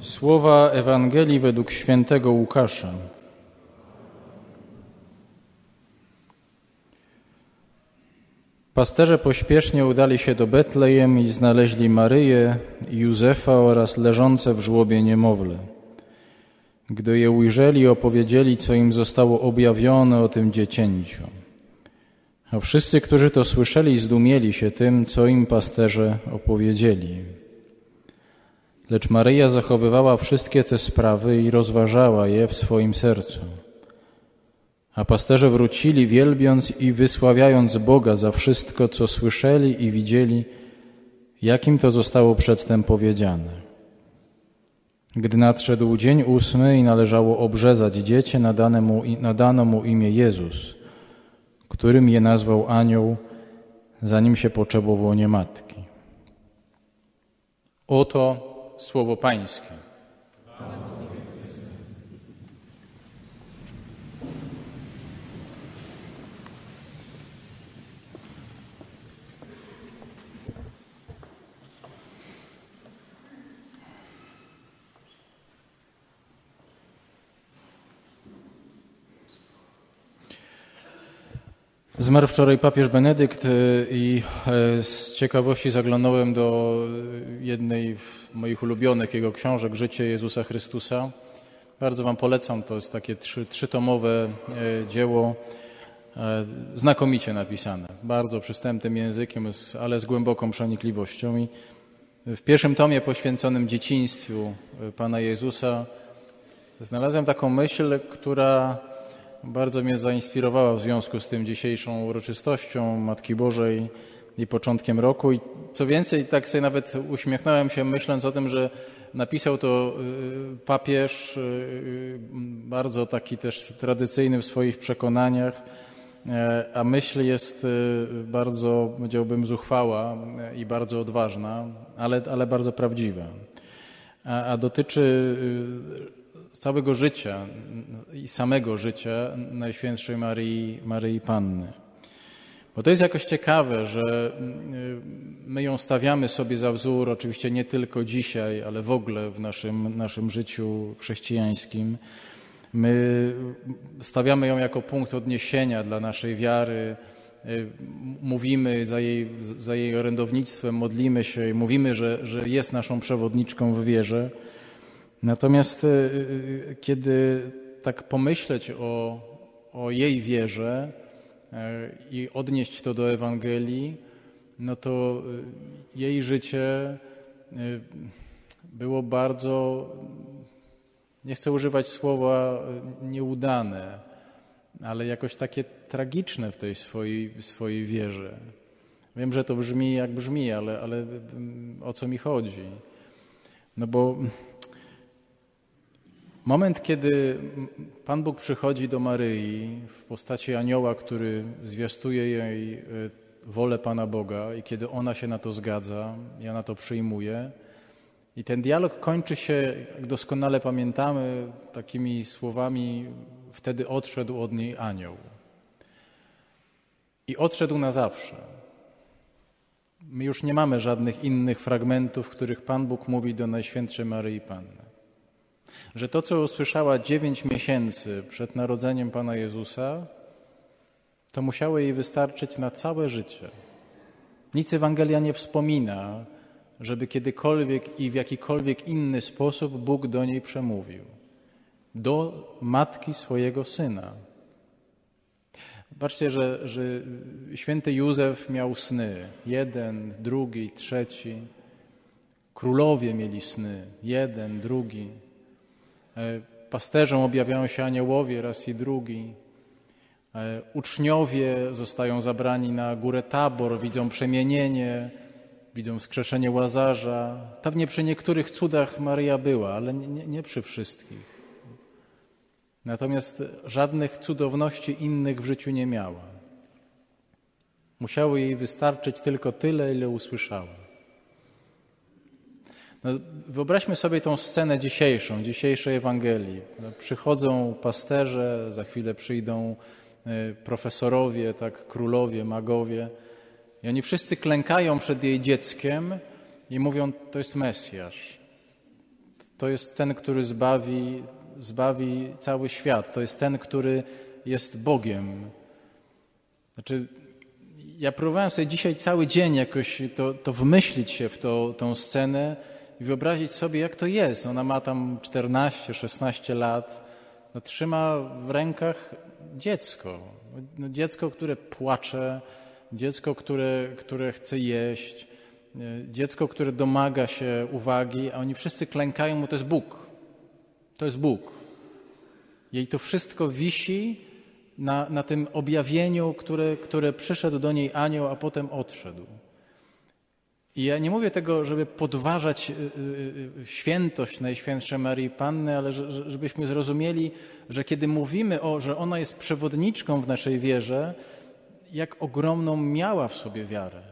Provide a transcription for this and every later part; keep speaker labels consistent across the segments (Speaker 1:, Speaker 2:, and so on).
Speaker 1: Słowa Ewangelii według świętego Łukasza. Pasterze pośpiesznie udali się do Betlejem i znaleźli Maryję, Józefa oraz leżące w żłobie niemowlę. Gdy je ujrzeli, opowiedzieli, co im zostało objawione o tym dziecięciu. A wszyscy, którzy to słyszeli, zdumieli się tym, co im pasterze opowiedzieli. Lecz Maryja zachowywała wszystkie te sprawy i rozważała je w swoim sercu. A pasterze wrócili, wielbiąc i wysławiając Boga za wszystko, co słyszeli i widzieli, jakim to zostało przedtem powiedziane. Gdy nadszedł dzień ósmy i należało obrzezać dziecię, nadano mu, nadano mu imię Jezus, którym je nazwał anioł, zanim się poczęło w łonie matki. Oto słowo Pańskie. Zmarł wczoraj papież Benedykt y, i e, z ciekawości zaglądałem do jednej z moich ulubionych jego książek, Życie Jezusa Chrystusa. Bardzo Wam polecam, to jest takie trzy, trzytomowe e, dzieło, e, znakomicie napisane, bardzo przystępnym językiem, ale z głęboką przenikliwością. I w pierwszym tomie poświęconym dzieciństwu Pana Jezusa znalazłem taką myśl, która bardzo mnie zainspirowała w związku z tym dzisiejszą uroczystością Matki Bożej i początkiem roku. I co więcej, tak sobie nawet uśmiechnąłem się, myśląc o tym, że napisał to y, papież, y, y, bardzo taki też tradycyjny w swoich przekonaniach, e, a myśl jest bardzo, powiedziałbym, zuchwała i bardzo odważna, ale, ale bardzo prawdziwa. A, a dotyczy całego życia i samego życia Najświętszej Maryi, Maryi Panny. Bo to jest jakoś ciekawe, że mm, my ją stawiamy sobie za wzór, oczywiście nie tylko dzisiaj, ale w ogóle w naszym, naszym życiu chrześcijańskim. My stawiamy ją jako punkt odniesienia dla naszej wiary, mówimy za jej, za jej orędownictwem, modlimy się i mówimy, że, że jest naszą przewodniczką w wierze. Natomiast e, e, kiedy tak pomyśleć o, o jej wierze e, i odnieść to do Ewangelii, no to jej życie było bardzo, nie chcę używać słowa nieudane, ale jakoś takie tragiczne w tej swojej, swojej wierze. Wiem, że to brzmi jak brzmi, ale, ale o co mi chodzi? No bo Moment, kiedy Pan Bóg przychodzi do Maryi w postaci anioła, który zwiastuje jej e, wolę Pana Boga i kiedy ona się na to zgadza, ja na to przyjmuję. I ten dialog kończy się, jak doskonale pamiętamy, takimi słowami: Wtedy odszedł od niej anioł. I odszedł na zawsze. My już nie mamy żadnych innych fragmentów, w których Pan Bóg mówi do Najświętszej Maryi Panny że to, co usłyszała dziewięć miesięcy przed narodzeniem Pana Jezusa, to musiało jej wystarczyć na całe życie. Nic Ewangelia nie wspomina, żeby kiedykolwiek i w jakikolwiek inny sposób Bóg do niej przemówił. Do matki swojego syna. Patrzcie, że, że święty Józef miał sny. Jeden, drugi, trzeci. Królowie mieli sny. Jeden, drugi. E, pasterzom objawiają się aniołowie raz i drugi. E, uczniowie zostają zabrani na górę Tabor, widzą przemienienie, widzą wskrzeszenie Łazarza. Pewnie przy niektórych cudach Maryja była, ale nie, nie przy wszystkich. Natomiast żadnych cudowności innych w życiu nie miała. Musiało jej wystarczyć tylko tyle, ile usłyszała. No, wyobraźmy sobie tą scenę dzisiejszą, dzisiejszej Ewangelii. No, przychodzą pasterze, za chwilę przyjdą e, profesorowie, tak, królowie, magowie. I oni wszyscy klękają przed jej dzieckiem i mówią, to jest Mesjasz. To jest ten, który zbawi, zbawi cały świat. To jest ten, który jest Bogiem. Znaczy, ja próbowałem sobie dzisiaj cały dzień jakoś to, to wmyślić się w to, tą scenę i wyobrazić sobie, jak to jest. Ona ma tam 14-16 lat, no, trzyma w rękach dziecko. No, dziecko, które płacze, dziecko, które, które chce jeść, e, dziecko, które domaga się uwagi, a oni wszyscy klękają mu, to jest Bóg. To jest Bóg. Jej to wszystko wisi na, na tym objawieniu, które, które przyszedł do niej anioł, a potem odszedł. I ja nie mówię tego, żeby podważać y, y, y, świętość Najświętszej Marii Panny, ale żebyśmy zrozumieli, że kiedy mówimy o, że ona jest przewodniczką w naszej wierze, jak ogromną miała w sobie wiarę.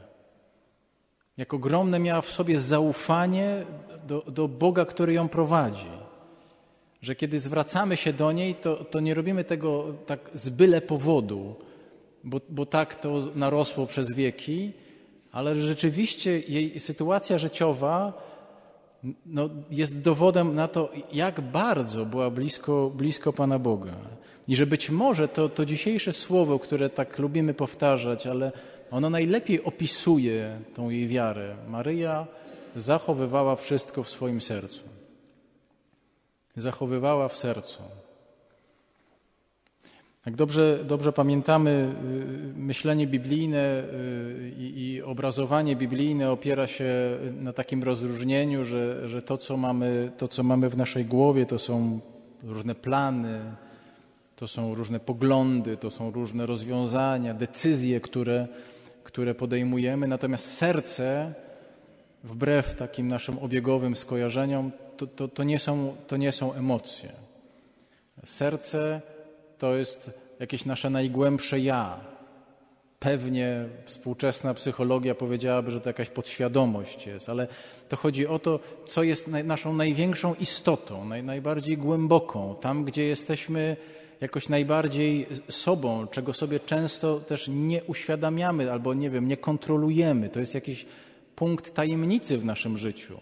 Speaker 1: Jak ogromne miała w sobie zaufanie do, do Boga, który ją prowadzi. Że kiedy zwracamy się do niej, to, to nie robimy tego tak z byle powodu, bo, bo tak to narosło przez wieki, ale rzeczywiście jej sytuacja życiowa no, jest dowodem na to, jak bardzo była blisko, blisko Pana Boga. I że być może to, to dzisiejsze słowo, które tak lubimy powtarzać, ale ono najlepiej opisuje tą jej wiarę. Maryja zachowywała wszystko w swoim sercu. Zachowywała w sercu. Jak dobrze, dobrze pamiętamy, y, myślenie biblijne y, i, i, obrazowanie biblijne opiera się na takim rozróżnieniu, że, że to, co mamy, to, co mamy w naszej głowie, to są różne plany, to są różne poglądy, to są różne rozwiązania, decyzje, które, które podejmujemy. Natomiast serce, wbrew takim naszym obiegowym skojarzeniom, to, to, to, nie, są, to nie są emocje. Serce to jest jakieś nasze najgłębsze ja. Pewnie współczesna psychologia powiedziałaby, że to jakaś podświadomość jest, ale to chodzi o to, co jest naszą największą istotą, naj, najbardziej głęboką, tam, gdzie jesteśmy jakoś najbardziej sobą, czego sobie często też nie uświadamiamy albo nie wiem, nie kontrolujemy. To jest jakiś punkt tajemnicy w naszym życiu,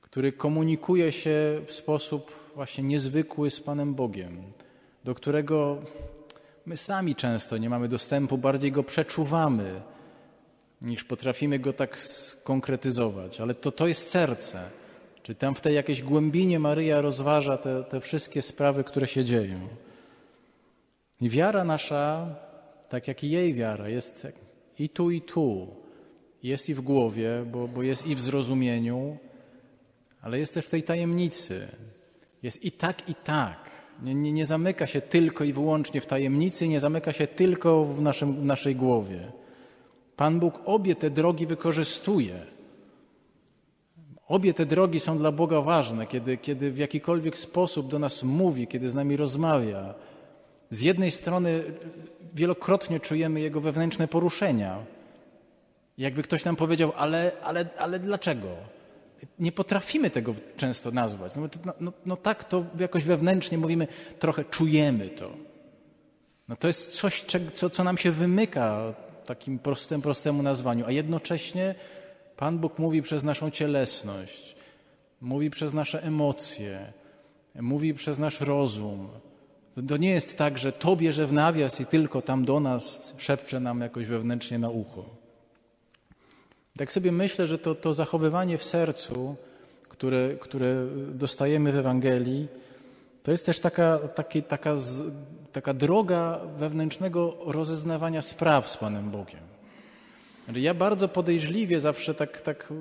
Speaker 1: który komunikuje się w sposób właśnie niezwykły z Panem Bogiem do którego my sami często nie mamy dostępu, bardziej go przeczuwamy, niż potrafimy go tak skonkretyzować. Ale to, to jest serce. Czy tam w tej jakiejś głębinie Maryja rozważa te, te wszystkie sprawy, które się dzieją. I wiara nasza, tak jak i jej wiara, jest i tu, i tu. Jest i w głowie, bo, bo jest i w zrozumieniu, ale jest też w tej tajemnicy. Jest i tak, i tak. Nie, nie, zamyka się tylko i wyłącznie w tajemnicy, nie zamyka się tylko w, naszym, w naszej głowie. Pan Bóg obie te drogi wykorzystuje. Obie te drogi są dla Boga ważne, kiedy, kiedy w jakikolwiek sposób do nas mówi, kiedy z nami rozmawia. Z jednej strony wielokrotnie czujemy Jego wewnętrzne poruszenia. Jakby ktoś nam powiedział, ale, ale, ale dlaczego? Nie potrafimy tego często nazwać. No, no, no, no, tak to jakoś wewnętrznie mówimy, trochę czujemy to. No to jest coś, co, co nam się wymyka takim prostym, prostemu nazwaniu, a jednocześnie Pan Bóg mówi przez naszą cielesność, mówi przez nasze emocje, mówi przez nasz rozum. To nie jest tak, że to bierze w nawias i tylko tam do nas szepcze nam jakoś wewnętrznie na ucho. Tak sobie myślę, że to, to zachowywanie w sercu, które, które dostajemy w Ewangelii, to jest też taka, taki, taka, taka droga wewnętrznego rozeznawania spraw z Panem Bogiem. Ja bardzo podejrzliwie zawsze tak, tak,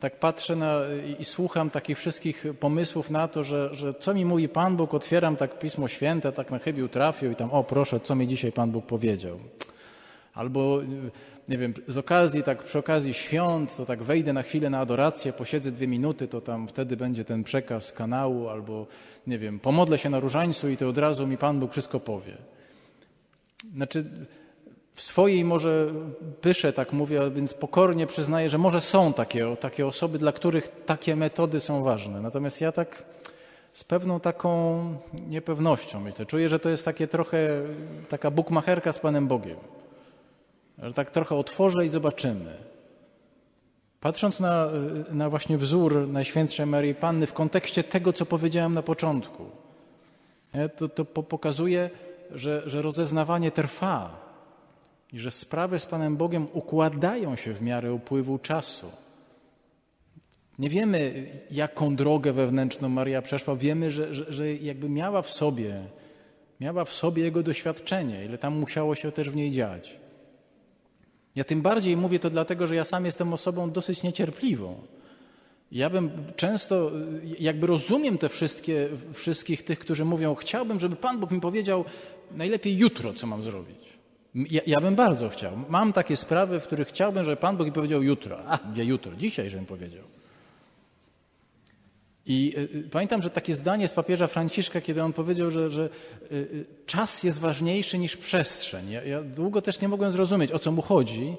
Speaker 1: tak patrzę na, i, i słucham takich wszystkich pomysłów na to, że, że co mi mówi Pan Bóg, otwieram tak Pismo Święte, tak na chybił trafił i tam, o proszę, co mi dzisiaj Pan Bóg powiedział. Albo nie wiem, z okazji, tak przy okazji świąt, to tak wejdę na chwilę na adorację, posiedzę dwie minuty, to tam wtedy będzie ten przekaz kanału, albo nie wiem, pomodlę się na różańcu i to od razu mi Pan Bóg wszystko powie. Znaczy, w swojej może pyszę, tak mówię, więc pokornie przyznaję, że może są takie, takie osoby, dla których takie metody są ważne. Natomiast ja tak z pewną taką niepewnością myślę. Czuję, że to jest takie trochę taka bukmacherka z Panem Bogiem. Że tak trochę otworzę i zobaczymy. Patrząc na, na właśnie wzór Najświętszej Marii Panny w kontekście tego, co powiedziałem na początku, to, to pokazuje, że, że rozeznawanie trwa i że sprawy z Panem Bogiem układają się w miarę upływu czasu. Nie wiemy, jaką drogę wewnętrzną Maria przeszła. Wiemy, że, że, że jakby miała w sobie, miała w sobie jego doświadczenie, ile tam musiało się też w niej dziać. Ja tym bardziej mówię to dlatego, że ja sam jestem osobą dosyć niecierpliwą. Ja bym często, jakby rozumiem te wszystkie, wszystkich tych, którzy mówią, chciałbym, żeby Pan Bóg mi powiedział najlepiej jutro, co mam zrobić. Ja, ja, bym bardzo chciał. Mam takie sprawy, w których chciałbym, żeby Pan Bóg mi powiedział jutro. A, gdzie jutro? Dzisiaj, żebym powiedział. I y, y, pamiętam, że takie zdanie z papieża Franciszka, kiedy on powiedział, że, że y czas jest ważniejszy niż przestrzeń. Ja, ja, długo też nie mogłem zrozumieć, o co mu chodzi.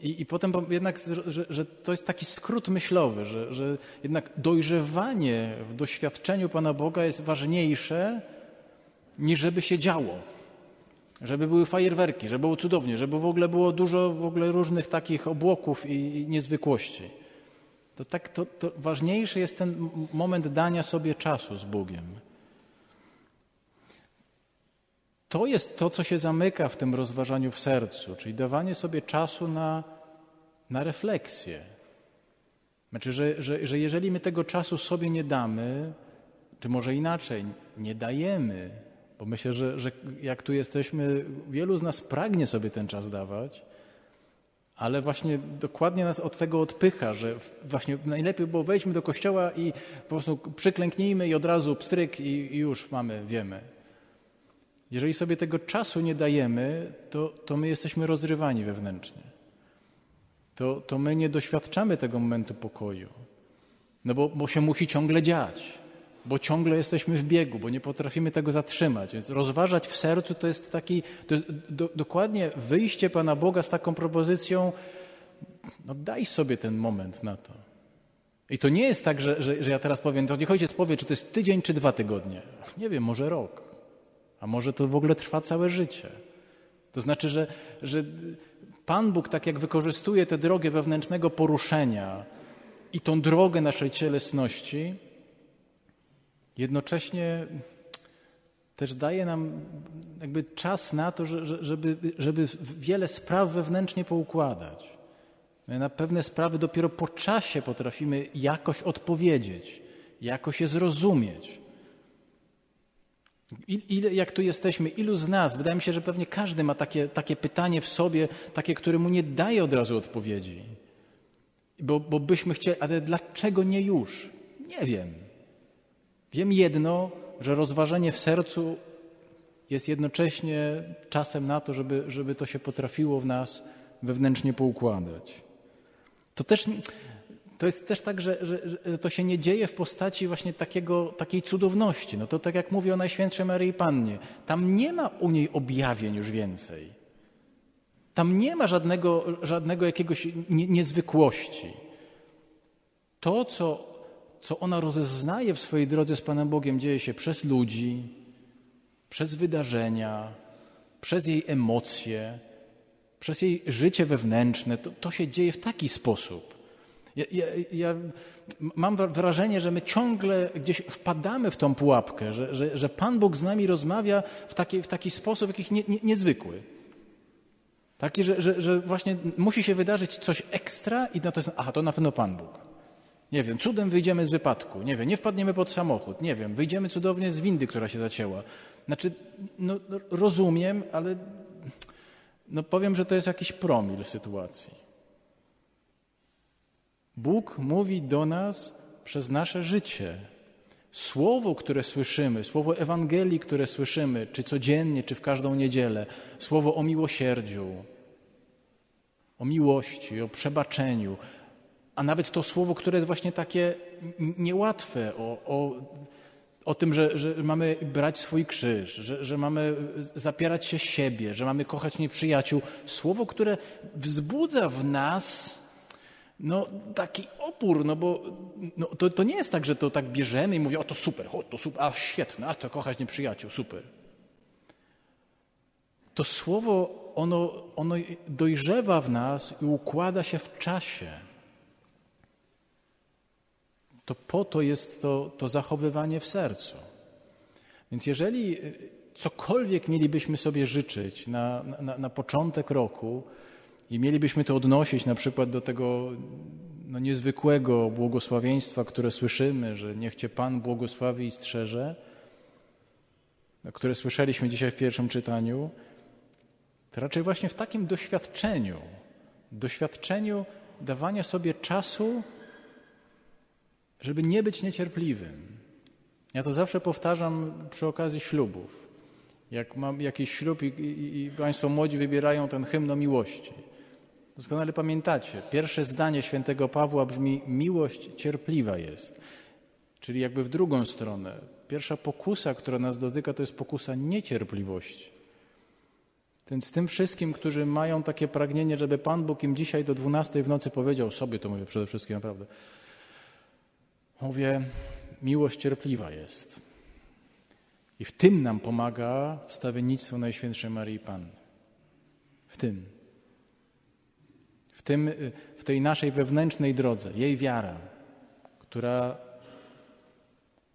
Speaker 1: I, i potem jednak, że, że, to jest taki skrót myślowy, że, że jednak dojrzewanie w doświadczeniu Pana Boga jest ważniejsze niż żeby się działo. Żeby były fajerwerki, żeby było cudownie, żeby w ogóle było dużo w ogóle różnych takich obłoków i, i niezwykłości. To, tak, to, to ważniejszy jest ten moment dania sobie czasu z Bogiem. To jest to, co się zamyka w tym rozważaniu w sercu, czyli dawanie sobie czasu na, na refleksję. Znaczy, że, że, że jeżeli my tego czasu sobie nie damy, czy może inaczej, nie dajemy, bo myślę, że, że jak tu jesteśmy, wielu z nas pragnie sobie ten czas dawać, ale właśnie dokładnie nas od tego odpycha, że właśnie najlepiej było wejdźmy do kościoła i po prostu przyklęknijmy i od razu pstryk i, i już mamy, wiemy. Jeżeli sobie tego czasu nie dajemy, to, to my jesteśmy rozrywani wewnętrznie. To, to my nie doświadczamy tego momentu pokoju. No bo, bo się musi ciągle dziać bo ciągle jesteśmy w biegu, bo nie potrafimy tego zatrzymać. Więc rozważać w sercu to jest taki, to jest do, dokładnie wyjście Pana Boga z taką propozycją, no daj sobie ten moment na to. I to nie jest tak, że, że, że ja teraz powiem, to niech ojciec powie, czy to jest tydzień, czy dwa tygodnie. Nie wiem, może rok. A może to w ogóle trwa całe życie. To znaczy, że, że Pan Bóg tak jak wykorzystuje tę drogę wewnętrznego poruszenia i tą drogę naszej cielesności, jednocześnie też daje nam jakby czas na to, żeby, żeby wiele spraw wewnętrznie poukładać. My na pewne sprawy dopiero po czasie potrafimy jakoś odpowiedzieć, jakoś je zrozumieć. Ile, jak tu jesteśmy, ilu z nas, wydaje mi się, że pewnie każdy ma takie, takie pytanie w sobie, takie, które mu nie daje od razu odpowiedzi. Bo, bo byśmy chcieli, ale dlaczego nie już? Nie wiem. Wiem jedno, że rozważenie w sercu jest jednocześnie czasem na to, żeby, żeby to się potrafiło w nas wewnętrznie poukładać. To też to jest też tak, że, że, że, to się nie dzieje w postaci właśnie takiego, takiej cudowności. No to tak jak mówię o Najświętszej Maryi Pannie. Tam nie ma u niej objawień już więcej. Tam nie ma żadnego, żadnego jakiegoś nie, niezwykłości. To, co co ona rozeznaje w swojej drodze z Panem Bogiem, dzieje się przez ludzi, przez wydarzenia, przez jej emocje, przez jej życie wewnętrzne. To, to się dzieje w taki sposób. Ja, ja, ja, mam wrażenie, że my ciągle gdzieś wpadamy w tą pułapkę, że, że, że Pan Bóg z nami rozmawia w taki, w taki sposób jakiś nie, nie, niezwykły. Taki, że, że, że właśnie musi się wydarzyć coś ekstra i no to jest, aha, to na pewno Pan Bóg. Nie wiem, cudem wyjdziemy z wypadku, nie wiem, nie wpadniemy pod samochód, nie wiem, wyjdziemy cudownie z windy, która się zacięła. Znaczy, no, rozumiem, ale no powiem, że to jest jakiś promil sytuacji. Bóg mówi do nas przez nasze życie. Słowo, które słyszymy, słowo Ewangelii, które słyszymy, czy codziennie, czy w każdą niedzielę, słowo o miłosierdziu, o miłości, o przebaczeniu, a nawet to słowo, które jest właśnie takie niełatwe, o, o, o tym, że, że mamy brać swój krzyż, że, że mamy zapierać się siebie, że mamy kochać nieprzyjaciół. Słowo, które wzbudza w nas no, taki opór, no bo no, to, to nie jest tak, że to tak bierzemy i mówię, o to super, o, to super, a świetne, a to kochać nieprzyjaciół, super. To słowo, ono, ono dojrzewa w nas i układa się w czasie. To po to jest to, to zachowywanie w sercu. Więc jeżeli y, cokolwiek mielibyśmy sobie życzyć na, na, na początek roku i mielibyśmy to odnosić na przykład do tego no, niezwykłego błogosławieństwa, które słyszymy, że niech Cię Pan błogosławi i strzeże, które słyszeliśmy dzisiaj w pierwszym czytaniu, to raczej właśnie w takim doświadczeniu, doświadczeniu dawania sobie czasu, żeby nie być niecierpliwym. Ja to zawsze powtarzam przy okazji ślubów. Jak mam jakiś ślub i, i, i Państwo młodzi wybierają ten hymn o miłości. Doskonale pamiętacie, pierwsze zdanie świętego Pawła brzmi: Miłość cierpliwa jest. Czyli jakby w drugą stronę. Pierwsza pokusa, która nas dotyka, to jest pokusa niecierpliwości. Więc tym wszystkim, którzy mają takie pragnienie, żeby Pan Bóg im dzisiaj do 12 w nocy powiedział, sobie to mówię przede wszystkim naprawdę, mówię, miłość cierpliwa jest. I w tym nam pomaga wstawiennictwo Najświętszej Maryi Panny. W tym. W, tym, w tej naszej wewnętrznej drodze, jej wiara, która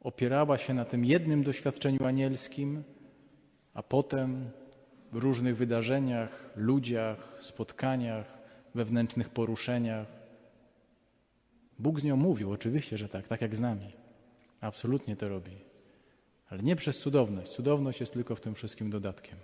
Speaker 1: opierała się na tym jednym doświadczeniu anielskim, a potem w różnych wydarzeniach, ludziach, spotkaniach, wewnętrznych poruszeniach. Bóg z nią mówił, oczywiście, że tak, tak jak z nami. Absolutnie to robi. Ale nie przez cudowność. Cudowność jest tylko w tym wszystkim dodatkiem.